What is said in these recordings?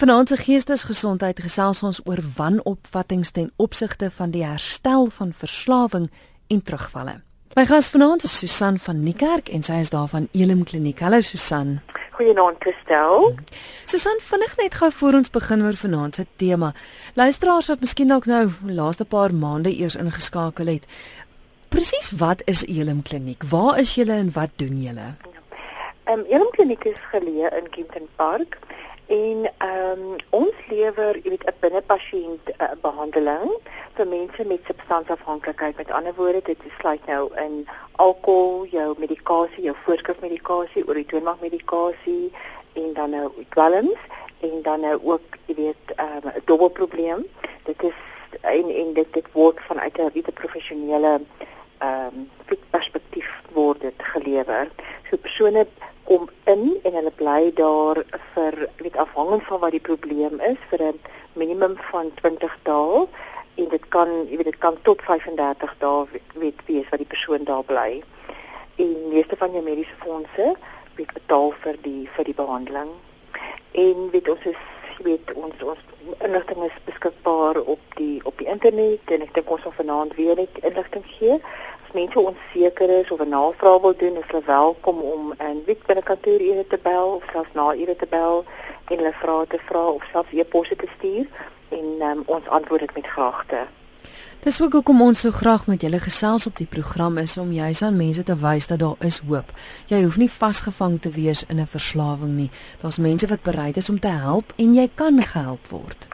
vanaand se geestesgesondheid gesels ons oor wanopvattinge ten opsigte van die herstel van verslawing en terugvalle. My gas vanaand is Susan van Niekerk en sy is daar van Elim Kliniek. Hallo Susan. Goeienaand Christel. Susan, vinnig net gou voor ons begin oor vanaand se tema. Luisteraars wat miskien dalk nou laaste paar maande eers ingeskakel het. Presies wat is Elim Kliniek? Waar is julle en wat doen julle? Ehm um, Elim Kliniek is geleë in Kempton Park. En ehm um, ons lewer, jy weet, 'n binnepasiënt uh, behandeling vir mense met substansafhanklikheid. Met ander woorde, dit sluit nou in alkohol, jou medikasie, jou voorskrifmedikasie, oritoonmagmedikasie en dan nou dwelms en dan nou ook, jy weet, ehm, 'n um, dubbelprobleem. Dit is en en dit dit word vanuit 'n baie professionele ehm um, perspektief word dit gelewer. So persone kom in en hulle bly daar vir weet afhangend van wat die probleem is vir 'n minimum van 20 dae en dit kan jy weet dit kan tot 35 dae weet wees wat die persoon daar bly. En meeste van jou mediese fondse weet betaal vir die vir die behandeling. En weet ons is weet ons ons inligting is beskikbaar op die op die internet en ek dink ons sal vanaand weer net inligting gee mense onseker is of 'n navraag wil doen, is hulle welkom om in Wit binne kantoor ure te bel of selfs na ure te bel en hulle vrae te vra of selfs e-posse te stuur en um, ons antwoord dit met graagte. Dis ook hoekom ons so graag met julle gesels op die program is om juis aan mense te wys dat daar is hoop. Jy hoef nie vasgevang te wees in 'n verslawing nie. Daar's mense wat bereid is om te help en jy kan gehelp word.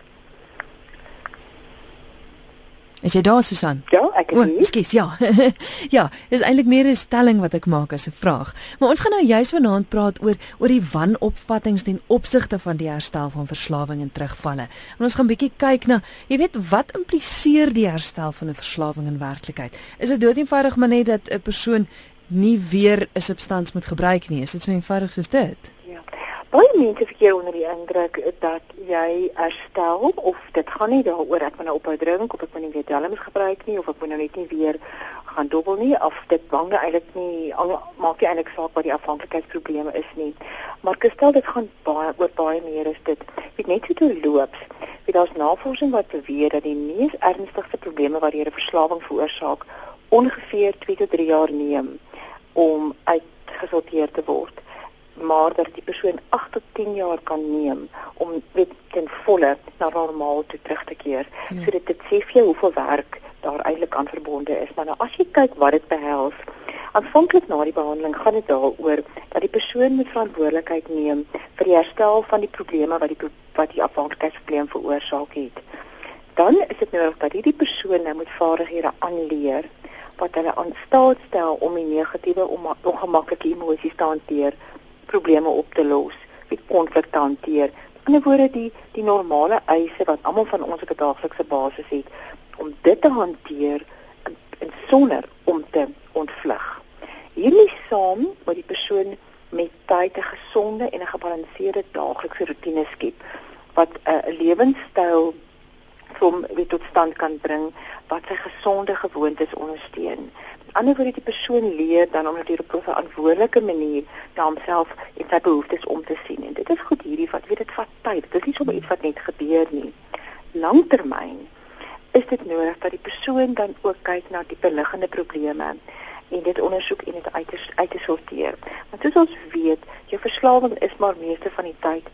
Is jy daar Susan? Ja, ek is hier. Skus, ja. ja, dis eintlik meer 'n stelling wat ek maak as 'n vraag. Maar ons gaan nou juis vanaand praat oor oor die wanopvattinge ten opsigte van die herstel van verslawing en terugvalle. En ons gaan bietjie kyk na, jy weet, wat impliseer die herstel van 'n verslawing in werklikheid? Is dit doeteenvoudig maar net dat 'n persoon nie weer 'n substans moet gebruik nie? Is dit so eenvoudig soos dit? Baie mense verkeer onder die indruk dat jy herstel of dit gaan nie daaroor ek moet nou ophou drink of ek moet nie weer dwelms gebruik nie of ek moet nou net nie weer gaan dobbel nie of dit bang eintlik nie al maak jy eintlik saak wat die afhanklikheidsprobleme is nie. Maar gestel dit gaan baie oor baie meer is dit. Weet net hoe dit loop weet daar's navorsing wat beweer dat die mees ernstigste probleme wat hierdie verslawing veroorsaak ongeveer 2 tot 3 jaar neem om uitgesorteer te word maar dat die persoon 8 tot 10 jaar kan neem om weer ten volle na normaal te terug te keer. Ja. So dit dit sê vir jou hoeveel werk daar eintlik aan verbonde is. Maar nou as jy kyk wat dit behels, aanvanklik na die behandeling gaan dit daaroor dat die persoon moet verantwoordelikheid neem vir die herstel van die probleme wat die wat die afhanklikheidsprobleem veroorsaak het. Dan is dit nodig dat hierdie persoon nou moet vaardighede aanleer wat hulle aan staat stel om die negatiewe ongemaklike emosies te hanteer probleme op te los, wie konflik te hanteer. In 'n woorde die die normale eise wat almal van ons op 'n daaglikse basis het om dit te hanteer in, in sonder om te ontvlug. Hierdie saam wat die persoon met tyd 'n gesonde en 'n gebalanseerde daaglikse rotine skep wat 'n lewenstyl van wie tot stand kan bring wat sy gesonde gewoontes ondersteun ander woorde die persoon leer dan om natuurlik op 'n verantwoordelike manier na homself en sy behoeftes om te sien. En dit is goed hierdie wat weet dit vat tyd. Dit is nie sommer iets wat net gebeur nie. Langtermyn is dit nodig dat die persoon dan ook kyk na die beliggende probleme en dit ondersoek en dit uit uit te sorteer. Want soos ons weet, jou verslawing is maar meeste van die tyd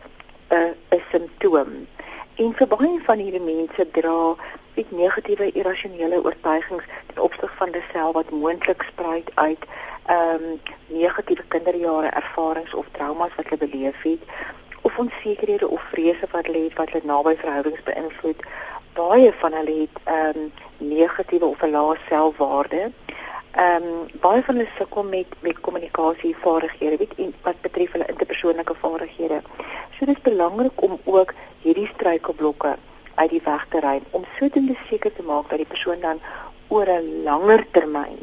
'n uh, 'n simptoom. En vir baie van hierdie mense dra met negatiewe irrasionele oortuigings ten opsigte van dieself wat moontlik spruit uit ehm um, negatiewe kinderjare ervarings of traumas wat hulle beleef het of onsekerhede of vrese wat hulle het wat hulle naby verhoudings beïnvloed baie van hulle het ehm um, negatiewe of 'n lae selfwaarde. Ehm um, baie van hulle sukkel met met kommunikasievaardighede weet en wat betref hulle interpersoonlike vaardighede. So dit is belangrik om ook hierdie struikelblokke uit die weg te ry om sodoende seker te maak dat die persoon dan oor 'n langer termyn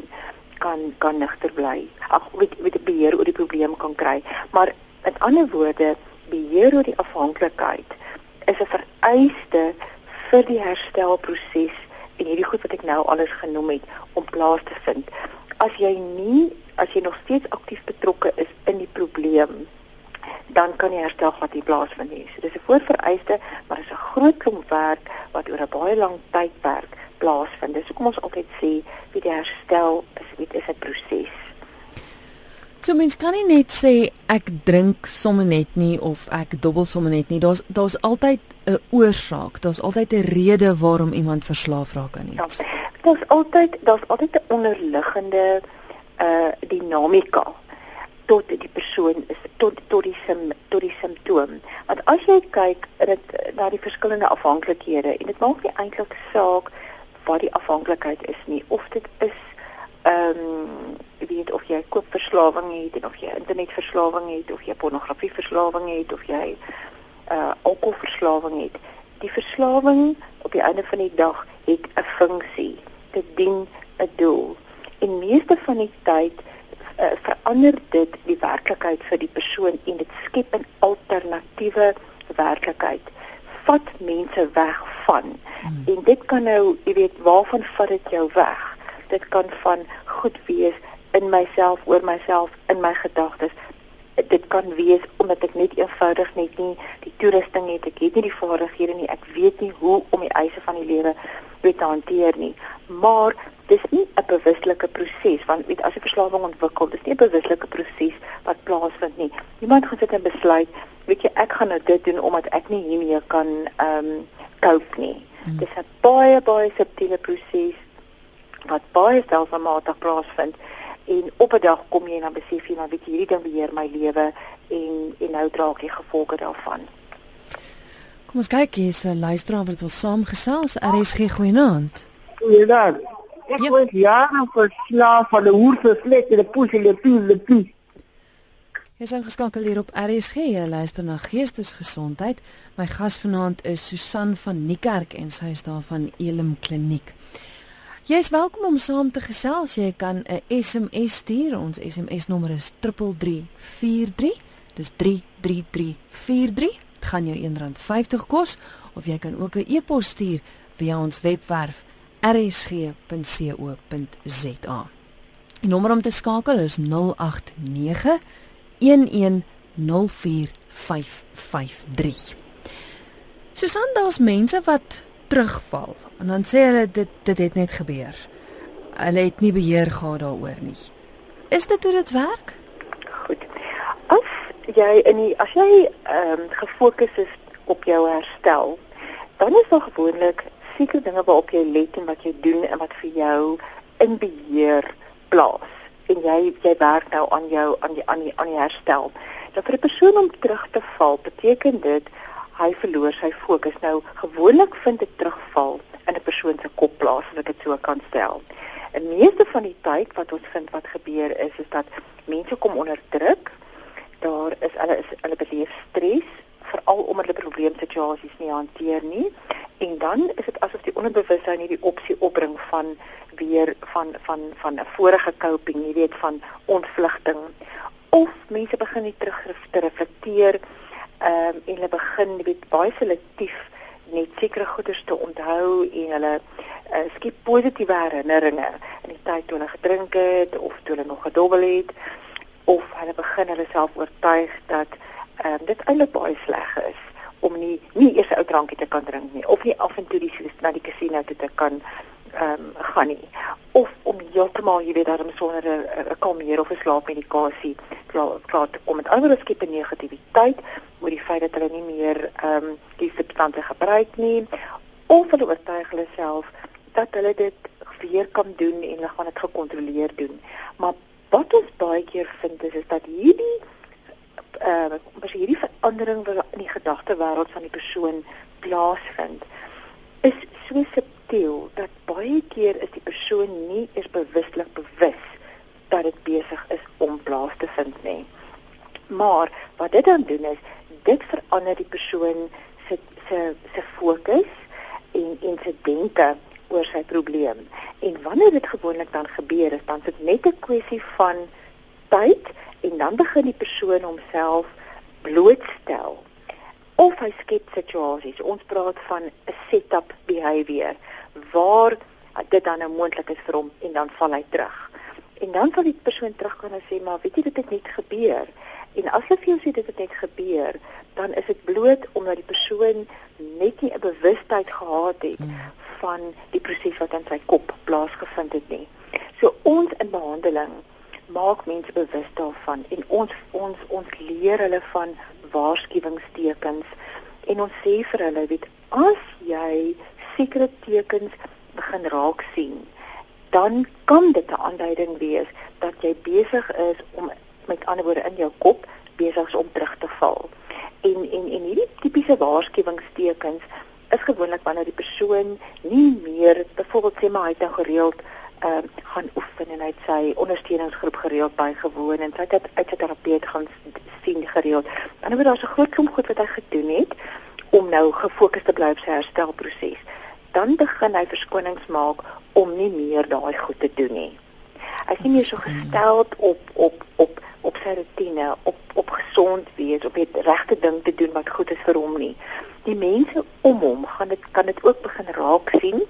kan kan nigter bly. Ag weet weet beheer oor die probleem kan kry. Maar in ander woorde, beheer oor die afhanklikheid is 'n vereiste vir die herstelproses en hierdie goed wat ek nou alles genoem het om plaas te vind. As jy nie as jy nog steeds aktief betrokke is in die probleem dan kan die herstel glad nie plaasvind nie. So dis 'n voorvereiste, maar dit is 'n groot klomp werk wat oor 'n baie lang tydperk plaasvind. Dis hoekom ons altyd sê wie die herstel is, dit is 'n proses. So mens kan nie net sê ek drink sommer net nie of ek dobbel sommer net nie. Daar's daar's altyd 'n oorsaak. Daar's altyd 'n rede waarom iemand verslaaf raak aan iets. Ja, daar's altyd daar's altyd 'n onderliggende uh dinamika tot die persoon is tot tot die sim, tot die simptoom. Want as jy kyk dit na die verskillende afhanklikhede en dit maak nie eintlik saak wat die afhanklikheid is nie of dit is ehm um, weet of jy koopverslawing het en of jy internetverslawing het of jy pornografieverslawing het of jy uh alkoholverslawing het. Die verslawing op die einde van die dag het 'n funksie. Dit dien 'n doel. En meeste van die tyd uh, verander dit die werklikheid vir die persoon en dit skep 'n alternatiewe werklikheid. Vat mense weg van. Hmm. en dit kan nou jy weet waarvan vat dit jou weg? Dit kan van goed wees in myself oor myself in my gedagtes. Dit kan wees omdat ek net eenvoudig net nie die toerusting het. Ek het nie die vaardighede nie. Ek weet nie hoe om die eise van die lewe te hanteer nie. Maar dis nie 'n bewuslike proses want weet as 'n verslawing ontwikkel, dis nie 'n bewuslike proses wat plaasvind nie. Iemand gaan sit en besluit, weet jy, ek gaan nou dit doen omdat ek nie hiermee kan ehm um, cope nie. Hmm. Dis 'n baie baie subtiele proses wat baie stelselmatig plaasvind en op 'n dag kom jy en dan besef jy maar weet jy hierdie ding beheer my lewe en en nou dra ek die gevolge daarvan. Kom ons kyk hier, 'n luisteraar wat ons saamgesels, RSG goeienaand. Goeienaand. Ek ja. was jare verslaaf aan 'n hoerverslek en 'n poes en 'n pies en 'n pies. Jy is ingeskakel hier op RSG, jy luister na Geestesgesondheid. My gas vanaand is Susan van Niekerk en sy is daar van Elim Kliniek. Jy is welkom om saam te gesels. Jy kan 'n SMS stuur. Ons SMS nommer is 3343. Dis 33343. Dit gaan jou R1.50 kos of jy kan ook 'n e-pos stuur via ons webwerf rsg.co.za. Die nommer om te skakel is 089 1104553. Susan, daar's mense wat terugval en dan sê hulle dit dit het net gebeur. Hulle het nie beheer gehad daaroor nie. Is dit hoe dit werk? Goed. As jy in die as jy ehm um, gefokus is op jou herstel, dan is daar gewoonlik sekere dinge waarop jy let en wat jy doen en wat vir jou in beheer plaas en jy jy werk nou aan jou aan die aan die aan die herstel. Nou vir 'n persoon om terug te val, beteken dit hy verloor sy fokus. Nou gewoonlik vind dit terugval in 'n persoon se kop plaas, as ek dit so kan stel. En meeste van die tyd wat ons vind wat gebeur is is dat mense kom onder druk. Daar is hulle is hulle beleef stres veral omdat hulle probleemsituasies nie hanteer nie en dan onderbewussyn hierdie opsie opbring van weer van van van 'n vorige coping, jy weet van ontvlugting of mense begin nie terug te reflekteer ehm um, en hulle begin weet baie selektief net sekere goeders te onthou en hulle uh, skep positiewe herinneringe in die tyd toe hulle gedrink het of toe hulle nog gedobbel het. Of hulle begin hulle self oortuig dat ehm um, dit eintlik baie sleg is om nie nie eers drankie te kan drink nie of nie af en toe die na die casino toe te kan ehm um, gaan nie. Of om heeltemal jy weet daarom sonder 'n kalmeer of 'n slaapmedikasie klaar klaar te kom. Met ander skep en negativiteit oor die feit dat hulle nie meer ehm um, die substansie gebruik nie. Of hulle oortuig hulle self dat hulle dit weer kan doen en hulle gaan dit gekontroleer doen. Maar wat ons baie keer vind is, is dat hierdie uh as hierdie verandering wat in die gedagtewêreld van die persoon plaasvind is so subtiel dat baie keer is die persoon nie eens bewuslik bewus dat dit besig is om plaas te vind nie. Maar wat dit dan doen is dit verander die persoon se se se fokus en en se denke oor sy probleem. En wanneer dit gewoonlik dan gebeur is dan dit net 'n kwessie van tyd en dan begin die persoon homself blootstel of hy skep situasies. Ons praat van 'n setup behavior waar dit dan nou moontlik is vir hom en dan val hy terug. En dan sal die persoon terugkom en sê maar weet jy dit het net gebeur En as jy vir jou sê dit het net gebeur, dan is dit bloot omdat die persoon net nie 'n bewustheid gehad het hmm. van die proses wat in sy kop plaasgevind het nie. So ons in behandeling maak mense bewus daarvan en ons ons ons leer hulle van waarskuwingstekens en ons sê vir hulle weet as jy sekere tekens begin raak sien dan kan dit 'n aanduiding wees dat jy besig is om met ander woorde in jou kop besig om terug te val. En en en hierdie tipiese waarskuwingstekens is gewoonlik wanneer die persoon nie meer byvoorbeeld sê maar hy het nou gereeld ehm uh, gaan oefen en hy het sy ondersteuningsgroep gereeld bygewoon en sy het uit sy terapeut gaan sien gereeld. Dan word daar so 'n groot klomp goed wat hy gedoen het om nou gefokus te bly op sy herstelproses. Dan begin hy verskonings maak om nie meer daai goed te doen nie. Hy is nie meer so gestel op op op op sy rotine, op op gesond wees, op die regte ding te doen wat goed is vir hom nie. Die mense om hom gaan dit kan dit ook begin raak sien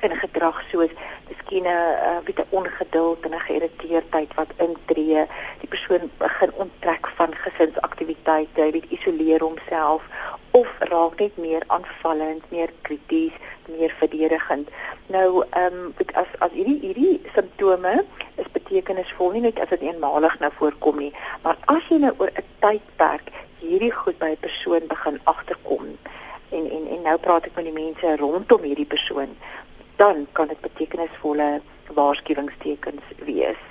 in gedrag soos miskien 'n uh, bietjie ongeduld en 'n geïrriteerdheid wat intree. Die persoon begin onttrek van gesinsaktiwiteite, hy isoleer homself of raak net meer aanvallend, meer krities, meer verdedigend. Nou, ehm um, as as hierdie hierdie simptome is betekenisvol nie net as dit eenmalig nou voorkom nie, maar as jy nou oor 'n tydperk hierdie goed by 'n persoon begin agterkom en en en nou praat ek met die mense rondom hierdie persoon dan kan dit betekenisvolle waarskuwingstekens wees.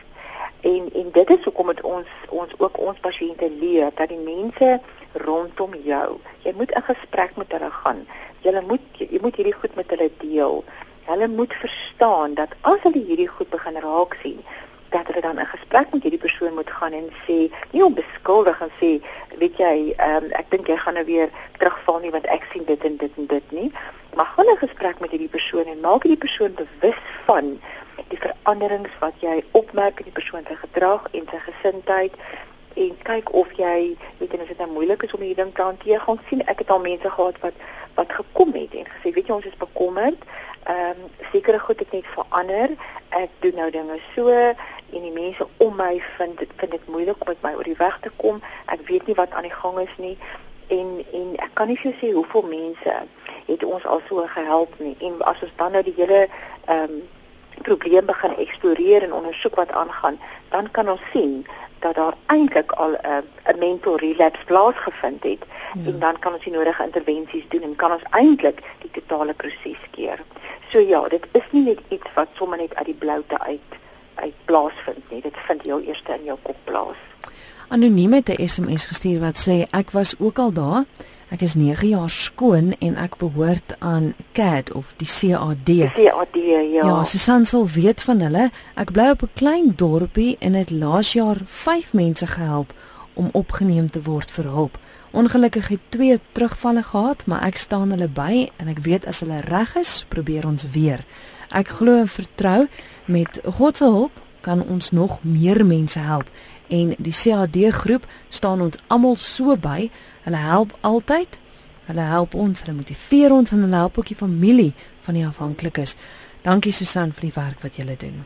En en dit is hoekom dit ons ons ook ons pasiënte leer dat die mense rondom jou, jy moet 'n gesprek met hulle gaan. Jy moet jy moet hierdie goed met hulle deel. Hulle moet verstaan dat as hulle hierdie goed begin raak sien, dat hulle dan 'n gesprek met hierdie persoon moet gaan en sê, nie om beskuldig en sê, weet jy, um, ek dink jy gaan nou weer terugval nie want ek sien dit en dit en dit nie, maar gaan 'n gesprek met hierdie persoon en maak hierdie persoon bewus van die veranderings wat jy opmerk in die persoon se gedrag en sy gesindheid en kyk of jy weet en as dit nou moeilik is om hierdie ding te hanteer, gaan sien ek het al mense gehad wat wat gekom het en gesê, weet jy, ons is bekommerd. Ehm um, sekere goed het net verander. Ek doen nou dinge so en die mense om my vind dit vind dit moeilik om met my oor die weg te kom. Ek weet nie wat aan die gang is nie en en ek kan nie vir jou sê hoeveel mense het ons al so gehelp nie en as ons dan nou die hele ehm um, probleem begin eksploreer en ondersoek wat aangaan dan kan ons sien dat daar eintlik al 'n uh, 'n mental relapse plaasgevind het ja. en dan kan ons die nodige intervensies doen en kan ons eintlik die totale proses keer. So ja, dit is nie net iets wat sommer net uit die bloute uit uit plaasvind nie. Dit vind heel eers in jou kop plaas. Anoniem het 'n SMS gestuur wat sê ek was ook al daar. Ek is 9 jaar skoon en ek behoort aan CAD of die CAD. Die CAD, ja. Ja, Susan sal weet van hulle. Ek bly op 'n klein dorpie en het laas jaar 5 mense gehelp om opgeneem te word vir hulp. Ongelukkig het twee terugvalle gehad, maar ek staan hulle by en ek weet as hulle reg is, probeer ons weer. Ek glo en vertrou met God se hulp kan ons nog meer mense help en die CAD groep staan ons almal so by. Hulle help altyd. Hulle help ons, hulle motiveer ons en hulle help ook die familie van die afhanklikes. Dankie Susan vir die werk wat julle doen.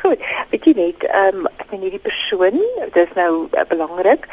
Goed. Weet jy net, ehm um, ek meen hierdie persoon, dit is nou uh, belangrik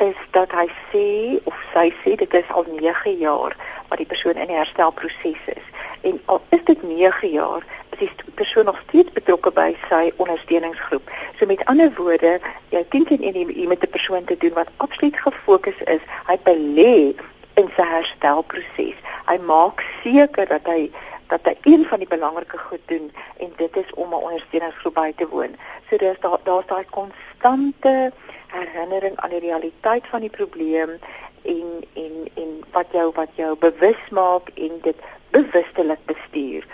is dat hy sê of sy sê dit is al 9 jaar wat die persoon in die herstelproses is. En al is dit 9 jaar, is die persoon nog steeds betrokke by sy ondersteuningsgroep. So met ander woorde, jy dink in jy met 'n persoon te doen wat absoluut gefokus is, hy belê in sy herstelproses. Hy maak seker dat hy dat hy een van die belangrike goed doen en dit is om 'n ondersteuningsgroep by te woon. So dis daar daar's daai konstante herinnering aan die realiteit van die probleem en en en wat jou wat jou bewus maak en dit bewustelik bestuur.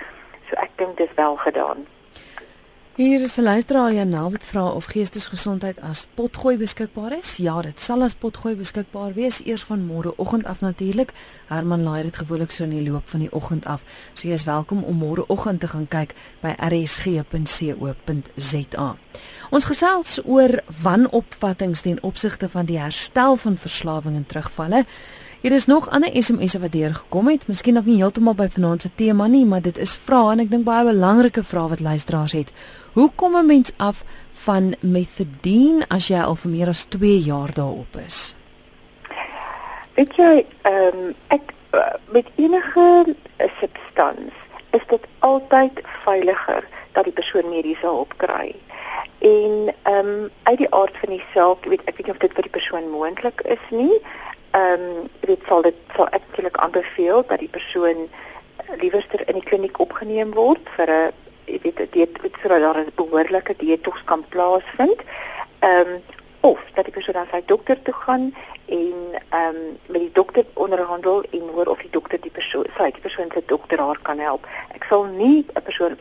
So ek dink dit is wel gedaan. Hier is 'n luisteraar Janel wat vra of geestesgesondheid as potgooi beskikbaar is. Ja, dit sal as potgooi beskikbaar wees eers van môreoggend af natuurlik. Herman laai dit gewoonlik so in die loop van die oggend af. So jy is welkom om môreoggend te gaan kyk by rsg.co.za. Ons gesels oor wanopvattinge ten opsigte van die herstel van verslawing en terugvalle. Hier is nog ander SMS'e wat deurgekom het. Miskien nog nie heeltemal by vanaand se tema nie, maar dit is vrae en ek dink baie belangrike vrae wat luisteraars het. Hoe kom 'n mens af van methadone as jy al vir meer as 2 jaar daarop is? Weet jy, ehm um, ek uh, met enige uh, substans is dit altyd veiliger dat die persoon mediese hulp kry. En ehm um, uit die aard van die saak, weet ek weet nie of dit vir die persoon moontlik is nie. Ehm um, dit sal dit sal eintlik aanbeveel dat die persoon liewerster in die kliniek opgeneem word vir 'n jy weet dit dit sodat daar 'n behoorlike detox kan plaasvind. Ehm um, of dat die persoon na sy dokter toe gaan en ehm um, met die dokter onderhandel en hoor of die dokter die persoon sy die persoon se dokter haar kan help. Ek sal nie 'n persoon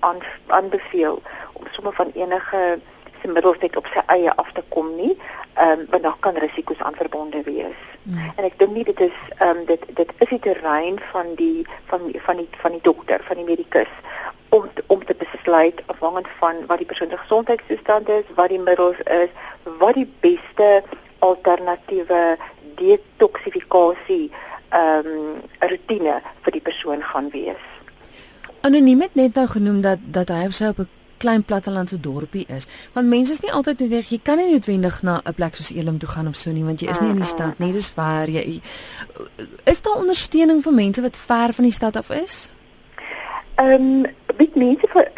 aanbeveel om sommer van enige se middels net op sy eie af te kom nie, ehm um, want daar kan risiko's aan verbonde wees. Mm. En ek dink nie dit is ehm um, dit dit is die terrein van die van van die van die dokter, van die medikus om om te besluit afhangend van wat die persoon se gesondheidstoestand is, wat die middels is, wat die beste alternatiewe detoksifikasie ehm um, rotine vir die persoon gaan wees. Anoniem het net nou genoem dat dat hy op sy op 'n klein plattelandse dorpie is. Want mense is nie altyd noodwendig, jy kan nie noodwendig na 'n plek soos Elim toe gaan of so nie, want jy is nie in die stad nie, dis waar jy is daar ondersteuning vir mense wat ver van die stad af is? Ehm, um, weet mense vir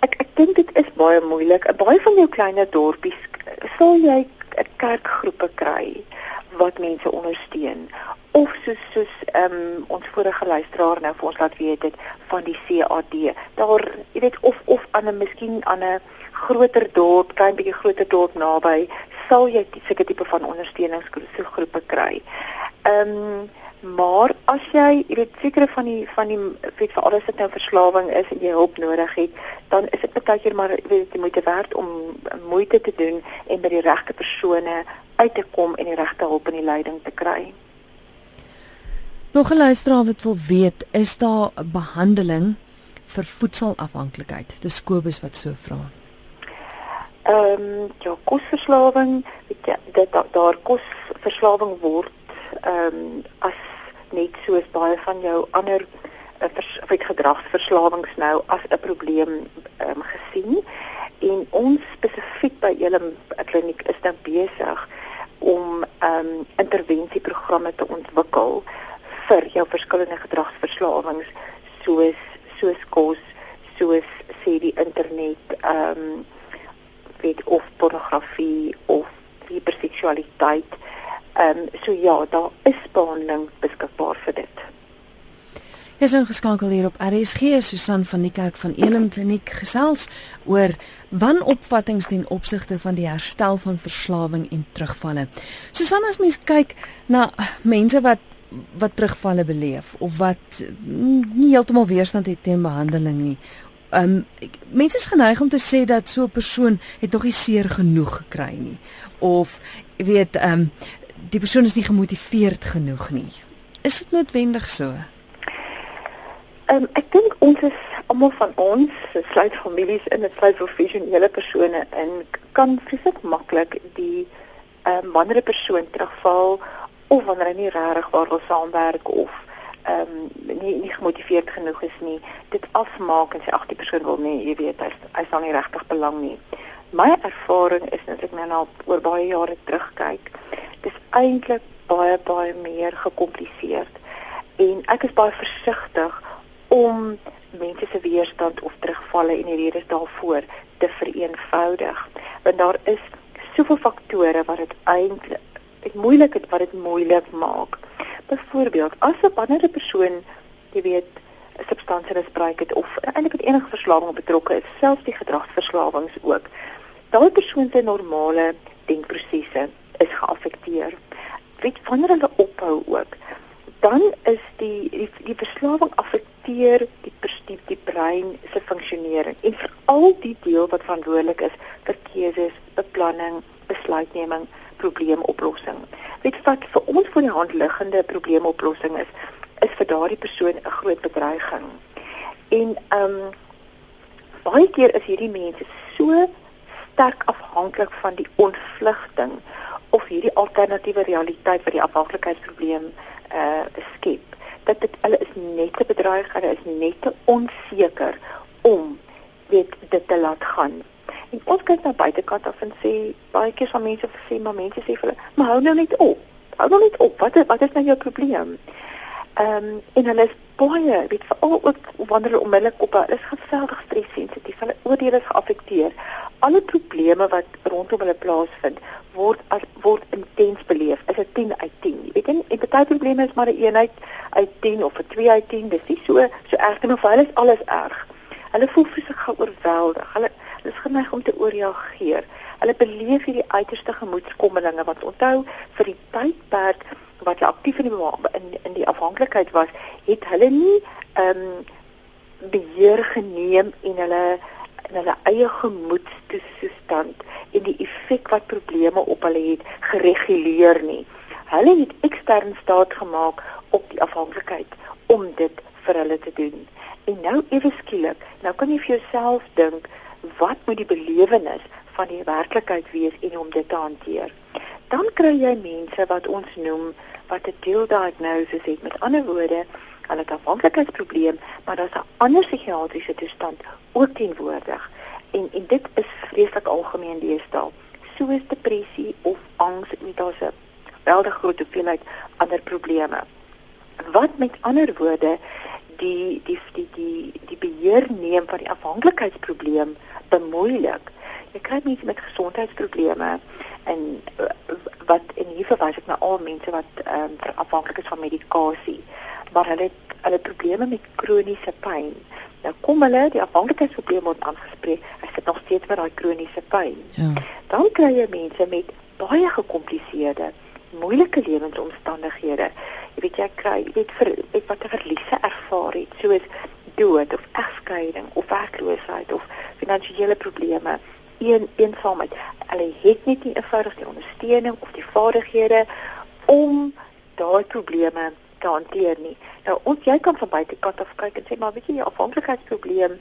ek ek dink dit is baie moeilik. Baie van jou kleiner dorpies sal jy 'n kerkgroepe kry wat mense ondersteun of soos soos ehm um, ons vorige luisteraar nou vir ons laat weet dit van die CAD. Daar jy weet of of aan 'n miskien aan 'n groter dorp, klein bietjie groter dorp naby, sal jy seker tipe van ondersteuningsgroepe kry. Ehm um, maar as jy jy weet sekere van die van die weet vir alles wat nou verslawing is en jy hulp nodig het, dan is dit baie keer maar weet jy moet te werd om moeite te doen en by die regte persone uit te kom en die regte hulp en die leiding te kry. Nog 'n luisteraar wat wil weet, is daar behandeling vir voedselafhanklikheid? Dis Kobus wat so vra. Ehm um, ja, kosverslawing, weet jy, dit daar kosverslawing word ehm um, as net soos baie van jou ander uh, vers, gedragsverslawings nou as 'n probleem ehm um, gesien en ons spesifiek by Elim kliniek is dan besig om ehm um, intervensieprogramme te ontwikkel vir jou verskillende gedragsverslawings soos soos kos, soos sê die internet, ehm um, weet of pornografie of hiperseksualiteit. Ehm um, so ja, daar is behandeling beskikbaar vir dit. Ons is geskakel hier op RSG Susan van die kerk van Elim Kliniek gesels oor wanopvattinge ten opsigte van die herstel van verslawing en terugvalle. Susan as mens kyk na mense wat wat terugvalle beleef of wat nie heeltemal weerstand het teen behandeling nie. Um mense is geneig om te sê dat so 'n persoon het nog nie seer genoeg gekry nie of weet um die persoon is nie gemotiveerd genoeg nie. Is dit noodwendig so? Um ek dink ons is almal van ons, sluit families in, dit sluit professionele persone in, kan vreeslik maklik die um wanneer 'n persoon terugval of wanneer hy nie regtig waar wil saamwerk of ehm um, nie nie gemotiveerd genoeg is nie, dit afmaak en sê ag die persoon wil nie, jy weet, hy hy sal nie regtig belang nie. My ervaring is net ek nou nou oor baie jare terugkyk, dis eintlik baie baie meer gekompliseerd en ek is baie versigtig om mense se weerstand of terugvalle en die redes daarvoor te vereenvoudig want daar is soveel faktore wat dit eintlik dit moeilik het wat dit moeilik maak. Byvoorbeeld, as 'n wanneer 'n persoon, jy weet, 'n substansie misbruik het of eintlik met enige verslawing betrokke is, selfs die gedragsverslawings ook, daai persoon se normale denkprosesse is geaffekteer. Weet wanneer hulle ophou ook, dan is die die, die verslawing affekteer die die, die brein se funksionering en veral die deel wat verantwoordelik is vir keuses, beplanning, besluitneming probleemoplossing. Weet wat vir ons voor die hand liggende probleemoplossing is, is vir daardie persoon 'n groot bedreiging. En ehm um, baie keer is hierdie mense so sterk afhanklik van die ontvlugting of hierdie alternatiewe realiteit wat die afhanklikheidsprobleem uh skep dat dit hulle is net te bedreig, hulle is net te onseker om weet dit te laat gaan. En ons kyk na buitekant af en sê baie keer van mense sê maar mense sê vir hulle, maar hou nou net op. Hou nou net op. Wat wat is nou jou probleem? Ehm um, en hulle is baie, weet veral ook wanneer hulle onmiddellik op hulle is geweldig stressensitief. Hulle oordeel is geaffekteer. Alle probleme wat rondom hulle plaasvind word as word intens beleef. Is dit 10 uit 10? Jy weet en, en baie probleme is maar 'n eenheid uit 10 of 'n 2 uit 10. Dis nie so so erg nie, maar vir hulle is alles erg. Hulle voel fisies geoorweldig. Hulle is geneig om te ooreageer. Hulle beleef hierdie uiterste gemoedskommelinge wat onthou vir die tydperk wat hulle aktief in die in, in die afhanklikheid was, het hulle nie ehm um, beheer geneem en hulle in hulle eie gemoedstoestand en die effek wat probleme op hulle het gereguleer nie. Hulle het ekstern staat gemaak op die afhanklikheid om dit vir hulle te doen. En nou ewe skielik, nou kan jy vir jouself dink, wat moet die belewenis van die werklikheid wees en om dit te hanteer? Dan kry jy mense wat ons noem wat 'n dual diagnosis het. Met ander woorde, hulle het 'n afhanklikheidsprobleem, maar daar's 'n ander psigiatriese toestand ook teenwoordig. En en dit is vreeslik algemeen deesdae, soos depressie of angs, met daar's 'n geweldige groot hoeveelheid ander probleme. Wat met ander woorde die die die die die beheer neem van die afhanklikheidsprobleem bemoeilik. Jy kry mense met gesondheidsprobleme en wat en hier verwys ek na al mense wat ehm um, afhanklik is van medikasie maar hulle het hulle probleme met kroniese pyn. Nou kom hulle die afhanklikheidsprobleme word aangespreek as dit nog steeds met daai kroniese pyn? Ja. Dan kry jy mense met baie gekompliseerde moeilike lewensomstandighede. Jy weet jy kry jy weet vir ek wat 'n verliese soos dood of egskeiding of werkloosheid of finansiële probleme een eensaamheid. Hulle het net nie eenvoudig die ondersteuning of die vaardighede om daai probleme te hanteer nie. Nou ons jy kan van buitekant af kyk en sê maar weet jy jou afhanklikheidsprobleem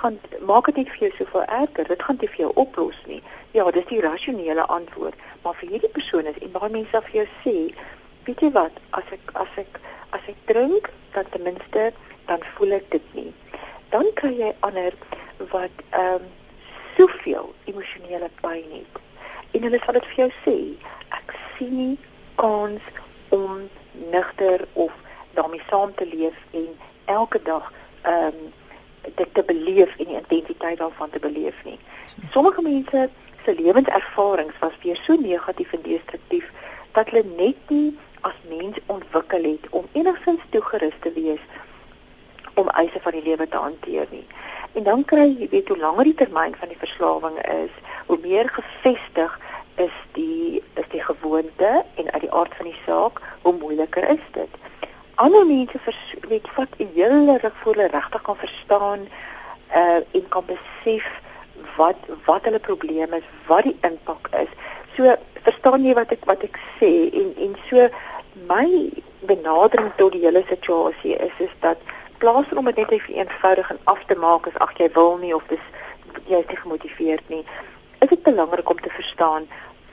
gaan maak dit net vir jou soveel erger. Dit gaan nie vir jou oplos nie. Ja, dis die rasionele antwoord, maar vir hierdie persone en baie mense af jou sê, weet jy wat, as ek as ek as ek drink, dan ten minste dan voel ek dit nie. Dan kry jy ander wat ehm um, soveel emosionele pyn het. En hulle sal dit vir jou sê, ek sien nie kans om nigter of daarmee saam te leef en elke dag ehm um, dit te beleef en die intensiteit daarvan te beleef nie. Sommige mense se lewenservarings was weer so negatief en destruktief dat hulle net nie as mens ontwikkel het om enigstens toegerus te wees om eise van die lewe te hanteer nie. En dan kry jy weet hoe langer die termyn van die verslawing is, hoe meer gefestig is die is die gewoonte en uit die aard van die saak, hoe moeiliker is dit. Ander mense weet vat 'n hele ruk voor hulle regtig kan verstaan uh en kan besef wat wat hulle probleem is, wat die impak is. So verstaan jy wat ek wat ek sê en en so my benadering tot die hele situasie is is dat plaas om dit net effe eenvoudig en af te maak as ag jy wil nie of dis jy is nie gemotiveerd nie. Is dit belangrik om te verstaan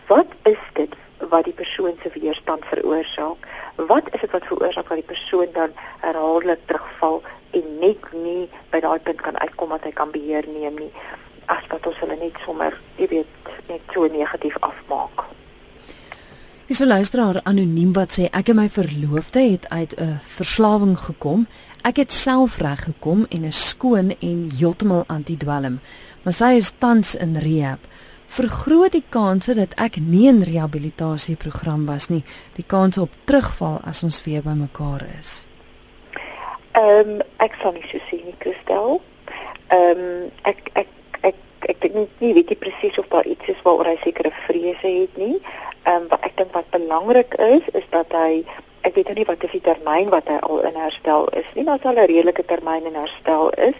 wat is dit wat die persoon se weerstand veroorsaak? Wat is dit wat veroorsaak dat die persoon dan herhaaldelik terugval en net nie by daai punt kan uitkom dat hy kan beheer neem nie? As wat ons hulle net sommer, jy weet, net so negatief afmaak. Dis 'n luisteraar anoniem wat sê ek en my verloofde het uit 'n verslawing gekom Ek het self reg gekom en is skoon en heeltemal antidwelm. Maar sy is tans in rehab. Vergroot die kanse dat ek nie in rehabilitasieprogram was nie, die kans op terugval as ons weer bymekaar is. Ehm um, ek sal nie so sien nie, Christel. Ehm um, ek ek ek ek dink nie weet jy presies of daar iets is waaroor hy sekere vrese het nie. Ehm um, wat ek dink wat belangrik is is dat hy ek weet nie wat is die termyn wat hy al in herstel is nie, maar as al 'n redelike termyn in herstel is,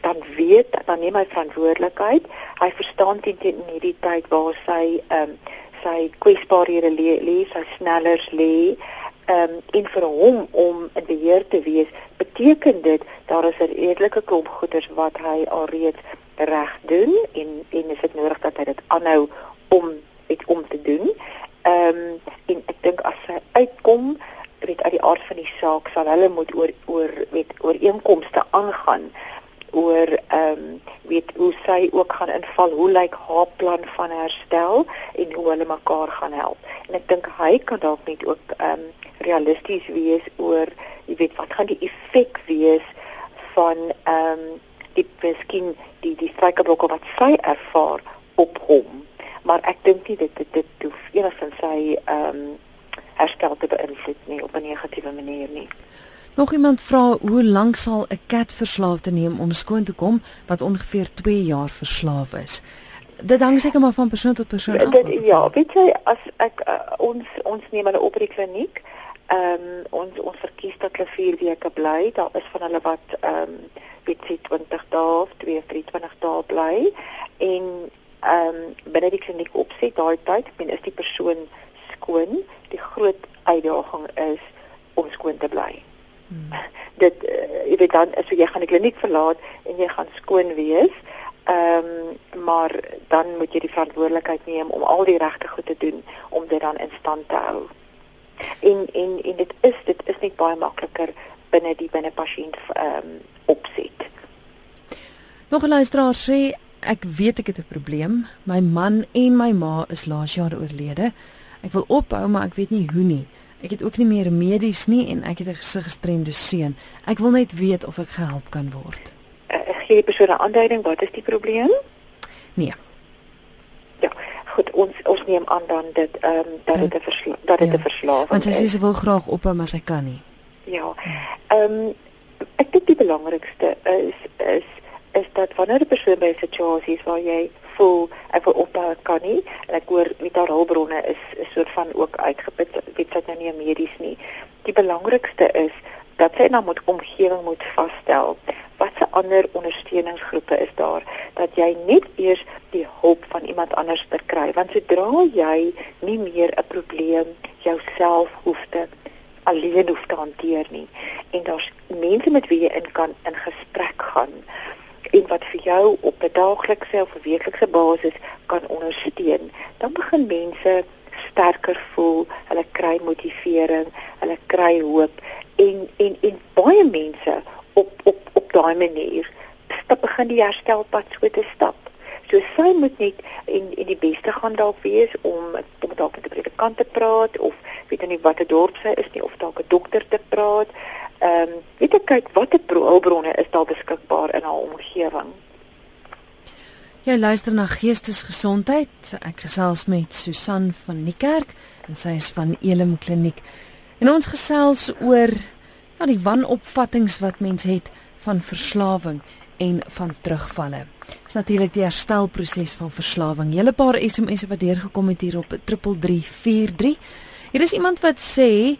dan weet dan neem hy verantwoordelikheid. Hy verstaan teen teen hierdie tyd waar sy ehm um, sy kwesbaarhede lê, lê sy sneller lê. Ehm um, en vir hom om in beheer te wees, beteken dit daar is 'n redelike klomp goeders wat hy alreeds reg doen en en is dit nodig dat hy dit aanhou om dit om te doen. Ehm um, en ek dink as hy uitkom weet uit die aard van die saak sal hulle moet oor oor weet ooreenkomste aangaan oor ehm um, weet hoe sy ook gaan inval, hoe lyk haar plan van herstel en hoe hulle mekaar gaan help. En ek dink hy kan dalk net ook ehm um, realisties wees oor jy weet wat gaan die effek wees van ehm um, die miskien die die struikelblokke wat sy ervaar op hom. Maar ek dink nie dit dit dit hoef enigstens sy ehm um, herstel te beïnvloed nie op 'n negatiewe manier nie. Nog iemand vra hoe lank sal 'n kat verslaafde neem om skoon te kom wat ongeveer 2 jaar verslaaf is. Dit hang seker maar van persoon tot persoon af. Dit ja, weet jy as ek uh, ons ons neem hulle op by die kliniek. Ehm um, ons ons verkies dat hulle 4 weke bly. Daar is van hulle wat ehm um, weet sy 20 dae of 2 of 23 dae bly en ehm um, binne die kliniek opset daai tyd, ek meen is die persoon skoon. Die groot uitdaging is om skoon te bly. Hmm. Dit uh, jy weet dan as jy gaan die kliniek verlaat en jy gaan skoon wees, ehm um, maar dan moet jy die verantwoordelikheid neem om al die regte goed te doen om dit dan in stand te hou. En en en dit is dit is net baie makliker binne die binne pasiënt ehm um, opset. Nog 'n luisteraar sê ek weet ek het 'n probleem. My man en my ma is laas jaar oorlede. Ek wil ophou, maar ek weet nie hoe nie. Ek het ook nie meer medies nie en ek het 'n gesiggestremde seun. Ek wil net weet of ek gehelp kan word. Uh, gee die persoon 'n aanduiding wat is die probleem? Nee. Ja, goed, ons ons neem aan dan dit ehm um, dat dit 'n versla dat dit 'n ja, verslawing is. Want sy sê sy wil graag ophou, maar sy kan nie. Ja. Ehm um, ek dink die belangrikste is is is dat wanneer 'n persoon by 'n situasie is waar jy voel ek wil ophou kan nie. En ek hoor met haar hulpbronne is 'n soort van ook uitgeput. Weet sy nou nie medies nie. Die belangrikste is dat sy nou moet omgewing moet vasstel wat se ander ondersteuningsgroepe is daar? Dat jy net eers die hulp van iemand anders verkry want sodra jy nie meer 'n probleem jouself hoef te alleen hoef te hanteer nie. En daar's mense met wie jy in kan in gesprek gaan en wat vir jou op 'n daaglikse of 'n weeklikse basis kan ondersteun, dan begin mense sterker voel, hulle kry motivering, hulle kry hoop en en en baie mense op op op daai manier stap begin die herstelpad so te stap. So sy moet net en en die beste gaan dalk wees om om dalk met 'n predikant te praat of weet nie watter dorp sy is nie of dalk 'n dokter te praat ehm um, weet ek kyk watter hulpbronne is daar beskikbaar in haar omgewing. Jy luister na Geestesgesondheid. Ek gesels met Susan van Niekerk en sy is van Elim Kliniek. En ons gesels oor ja die wanopvattinge wat mense het van verslawing en van terugvalle. Dit is natuurlik die herstelproses van verslawing. Julle paar SMS'e wat deurgekom het hier op 3343. Hier is iemand wat sê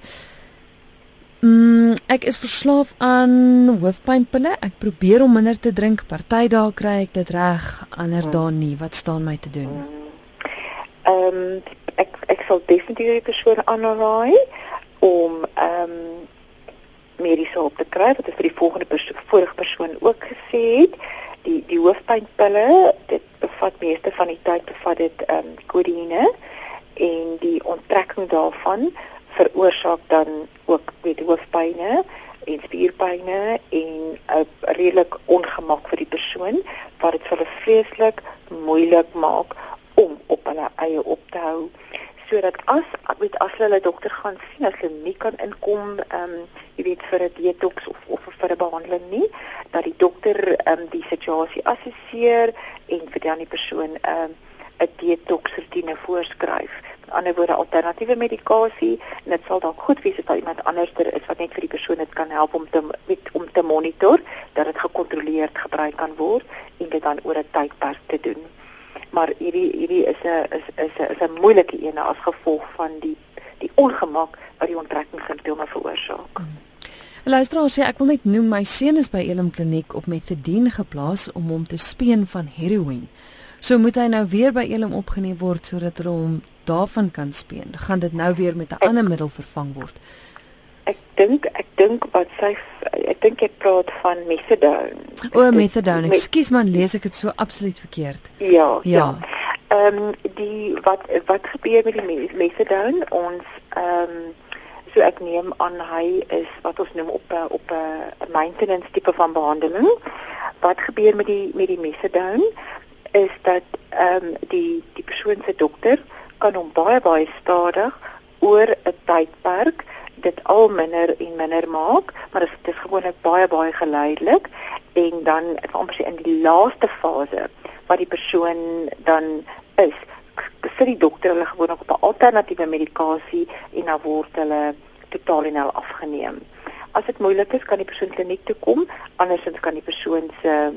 Mm, ek is verslaaf aan hoofpynpille. Ek probeer om minder te drink. Party dae kry ek dit reg, ander hmm. dae nie. Wat staan my te doen? Ehm um, ek ek sal definitief die persoon aanraai om ehm um, mediese hulp te kry. Wat het vir die volgende persoon vorige persoon ook gesê het. Die die hoofpynpille, dit bevat meeste van die tyd bevat dit ehm um, kodeïne en die onttrekking daarvan veroorsaak dan ook met hoofpynne en spierpynne en 'n uh, redelik ongemak vir die persoon wat dit vir hulle vreeslik moeilik maak om op hulle eie op te hou. Sodat as met as hulle dokter gaan sien as hulle nie kan inkom ehm um, jy weet vir 'n detox of of vir 'n behandeling nie dat die dokter ehm um, die situasie assesseer en vir die ander persoon ehm um, 'n detox rotine voorskryf ander woorde alternatiewe medikasie en dit sal dalk goed wees as daar iemand anderster is wat net vir die persoon dit kan help om te met om te monitor dat dit gekontroleerd gebruik kan word en dit dan oor 'n tydperk te doen. Maar hierdie hierdie is 'n is is 'n is 'n moeilike een as gevolg van die die ongemak wat die onttrekkingssimptome veroorsaak. Hmm. Luisteraar sê ek wil net noem my seun is by Elim Kliniek op metadien geplaas om hom te speen van heroïne. So moet hy nou weer by Elim opgeneem word sodat hulle hom daarvan kan speen. Gaan dit nou weer met 'n ander middel vervang word? Ek dink ek dink wat sy ek dink jy praat van methadone. O, methadone. Ekskuus man, lees ek dit so absoluut verkeerd. Ja, ja. Ehm um, die wat wat gebeur met die methadone? Ons ehm um, So ek neem aan hy is wat ons noem op 'n op 'n maintenance tipe van behandeling. Wat gebeur met die met die methadone is dat ehm um, die die persoon se dokter kan hom baie baie stadig oor 'n tydperk dit al minder en minder maak, maar dit is gewoonlik baie baie geleidelik en dan amper in die laaste fase wat die persoon dan is, sit die dokter hulle gewoonlik op 'n alternatiewe medikasie en dan word hulle totaal en al afgeneem. As dit moeilik is, kan die persoon kliniek toe kom, andersins kan die persoon se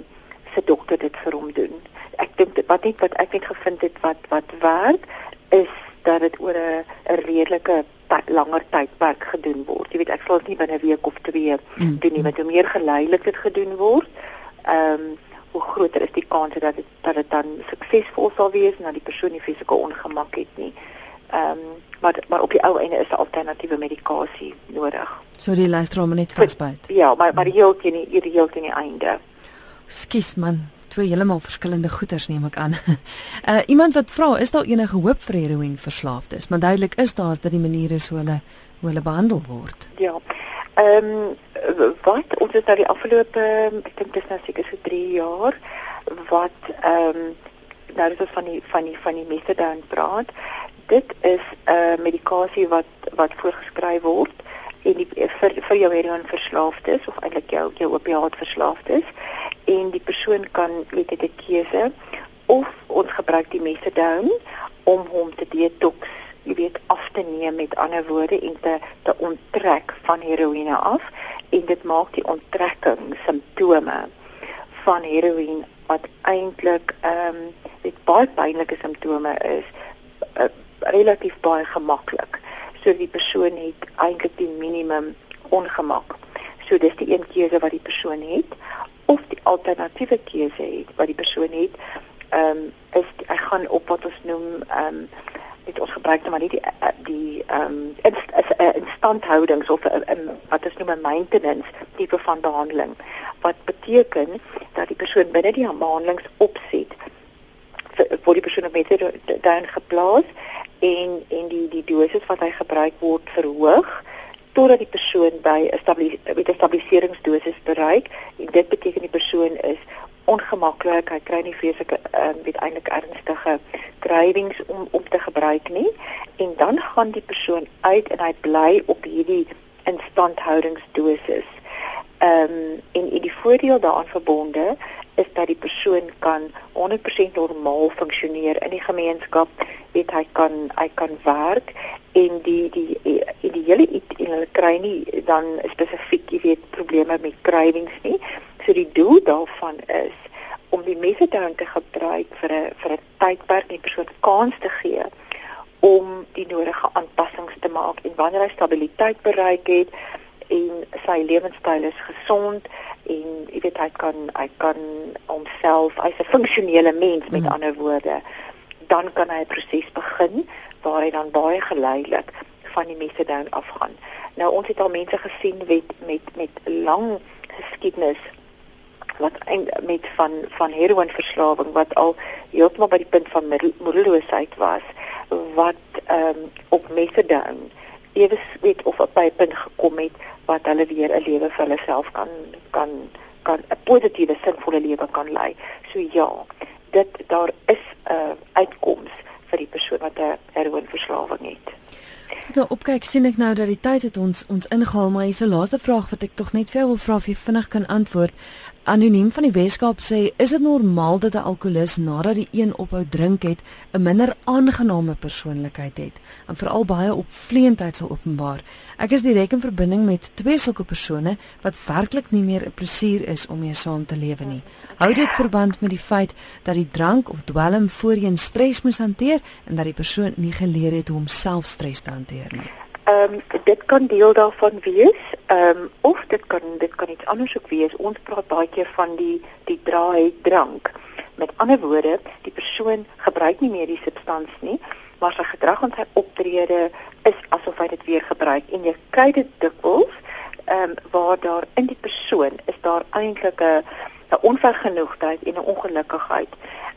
se dokter dit vir hom doen. Ek dink wat net wat ek net gevind het wat wat werk is dat dit oor 'n redelike langer tydperk gedoen word. Jy weet ek sal dit nie binne 'n week of twee mm. doen nie, want hoe meer geleidelik dit gedoen word, ehm um, hoe groter is die kans dat dit dat dit dan suksesvol sal wees en dat die persoon nie fisiese ongemak het nie. Ehm um, maar maar op die ou einde is 'n alternatiewe medikasie nodig. So die luisteraar moet net vasbyt. Ja, maar maar heel teen die heel teen die einde. Skus man, twee heeltemal verskillende goeters neem ek aan. uh iemand wat vra, is daar enige hoop vir heroïne verslaafdes? Maar duidelik is daar as dit die maniere so hulle hoe hulle behandel word. Ja. Ehm um, wat ons het nou die afgelope ek dink dis nou seker so 3 jaar wat ehm um, nou is van die van die van die methadone praat. Dit is 'n uh, medikasie wat wat voorgeskryf word en die vir vir jou heroïne verslaafdes of eintlik jou jou opiaat verslaafdes en die persoon kan weet dit 'n keuse of ons gebruik die methadone om hom te detox jy weet af te neem met ander woorde en te te onttrek van heroïne af en dit maak die onttrekking simptome van heroïne wat eintlik ehm um, dit baie pynlike simptome is uh, relatief baie gemaklik so die persoon het eintlik die minimum ongemak. So dis die een keuse wat die persoon het of die alternatiewe keuse het wat die persoon het ehm um, is hy gaan op wat ons noem ehm um, het ons gebruik nou maar nie die eh, die ehm um, is 'n instandhoudings of 'n wat is noem 'n maintenance tipe van behandeling. Wat beteken dat die persoon binne die behandelings opset word die persoon met dan geplaas en en die die dosis wat hy gebruik word verhoog totdat die persoon by 'n stabiliseringsdosis bereik en dit beteken die persoon is ongemaklik, hy kry nie vreeslike ehm um, weet eintlik ernstige cravings om om te gebruik nie en dan gaan die persoon uit en hy bly op hierdie instandhoudingsdosis. Ehm um, en, en die voordeel daaraan verbonde is dat die persoon kan 100% normaal funksioneer in die gemeenskap, weet hy kan hy kan werk en die die ideale en hulle kry nie dan spesifiek jy weet probleme met cravings nie. So die doel daarvan is om die methadone te gebruik vir 'n vir 'n tydperk en persoon kans te gee om die nodige aanpassings te maak en wanneer hy stabiliteit bereik het en sy lewenstyl is gesond en jy weet hy kan hy kan homself hy's 'n funksionele mens met mm. ander woorde dan kan hy 'n proses begin waar hy dan baie geleidelik van die methadone afgaan. Nou ons het al mense gesien met met met lang geskiedenis wat met van van heroïnverslawing wat al heeltemal by die punt van moedeloosheid was wat ehm um, op methadone ewe weet of op 'n punt gekom het wat hulle weer 'n lewe vir hulle self kan kan kan 'n positiewe sinvolle lewe kan lei. So ja, dit daar is 'n uh, uitkoms vir die persoon wat 'n heroïnverslawing het. Nou opkyk sien ek nou dat die tyd het ons ons ingehaal, maar hier is 'n laaste vraag wat ek tog net vir jou wil vra of jy vinnig kan antwoord. Anoniem van die Weskaap sê, is dit normaal dat 'n alkolikus nadat hy een ophou drink het, 'n minder aangename persoonlikheid het en veral baie opvleentheid sal openbaar? Ek is direk in verbinding met twee sulke persone wat werklik nie meer 'n plesier is om mee saam te lewe nie. Hou dit verband met die feit dat die drank of dwelm voorheen stres moes hanteer en dat die persoon nie geleer het hoe om self stres te hanteer nie. Ehm um, dit kan deel daarvan wees. Ehm um, of dit kan dit kan iets anders ook wees. Ons praat baie keer van die die draai drank. Met ander woorde, die persoon gebruik nie meer die substansie nie, maar sy gedrag en sy optrede is asof hy dit weer gebruik en jy kry dit dikwels ehm um, waar daar in die persoon is daar eintlik 'n 'n onvergenoegdheid en 'n ongelukkigheid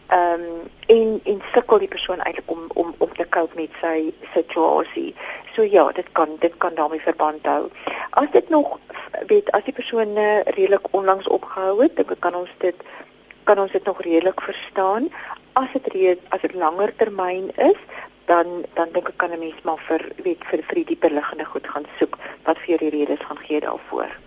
ehm um, en en sukkel die persoon eintlik om om om te cope met sy situasie. So ja, dit kan dit kan daarmee verband hou. As dit nog weet as die persoon redelik onlangs opgehou het, dan kan ons dit kan ons dit nog redelik verstaan. As dit reeds as dit langer termyn is, dan dan dink ek kan 'n mens maar vir weet vir vir die dieper liggende goed gaan soek wat vir die redes gaan gee daarvoor.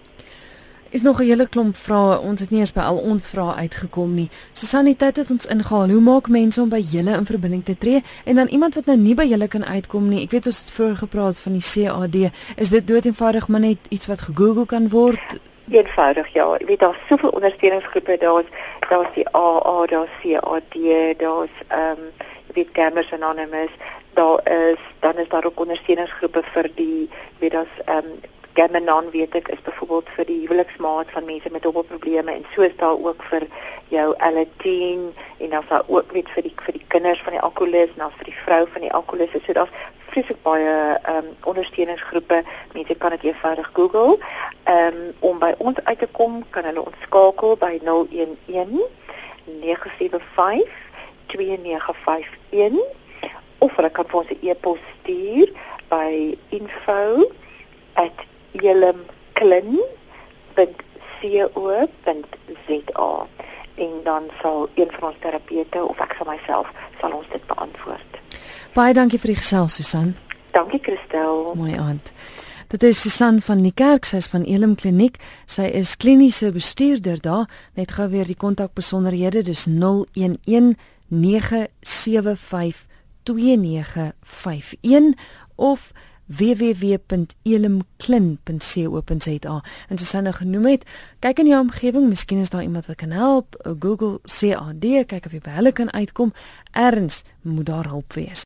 Is nog 'n hele klomp vrae. Ons het nie eens by al ons vrae uitgekom nie. Susaniteit het ons ingehaal. Hoe maak mense om by julle in verbinding te tree? En dan iemand wat nou nie by julle kan uitkom nie. Ek weet ons het vroeër gepraat van die CAD. Is dit doeteenvoudig maar net iets wat gegoogel kan word? Eenvoudig ja. Ek weet daar's soveel ondersteuningsgroepe. Daar's daar's die AA, daar's CAD, daar's ehm um, weet Gamers Anonymous, daar is dan is daar ook ondersteuningsgroepe vir die weet as ehm um, Gamanon weet ek is byvoorbeeld vir die huweliksmaat van mense met hobbelprobleme en so is daar ook vir jou L10 en dan is daar ook weet vir die vir die kinders van die alkoholus en dan vir die vrou van die alkoholus. So daar's vreeslik baie ehm um, ondersteuningsgroepe. Mense kan dit eenvoudig Google. Ehm um, om by ons uit te kom, kan hulle ons skakel by 011 975 2951 of hulle kan vir ons 'n e-pos stuur by info@elimklin.co.za en dan sal een van ons terapeute of ek sal myself sal ons dit beantwoord. Baie dankie vir die gesels Susan. Dankie Christel. Mooi aand. Dit is Susan van die Kerk, sy is van Elim Kliniek. Sy is kliniese bestuurder daar. Net gou weer die kontakbesonderhede, dis 011 09752951 of www.elimklin.co.za en soos hy nou genoem het, kyk in jou omgewing, miskien is daar iemand wat kan help. Google CAD, kyk of jy by hulle kan uitkom. Erns moet daar hulp wees.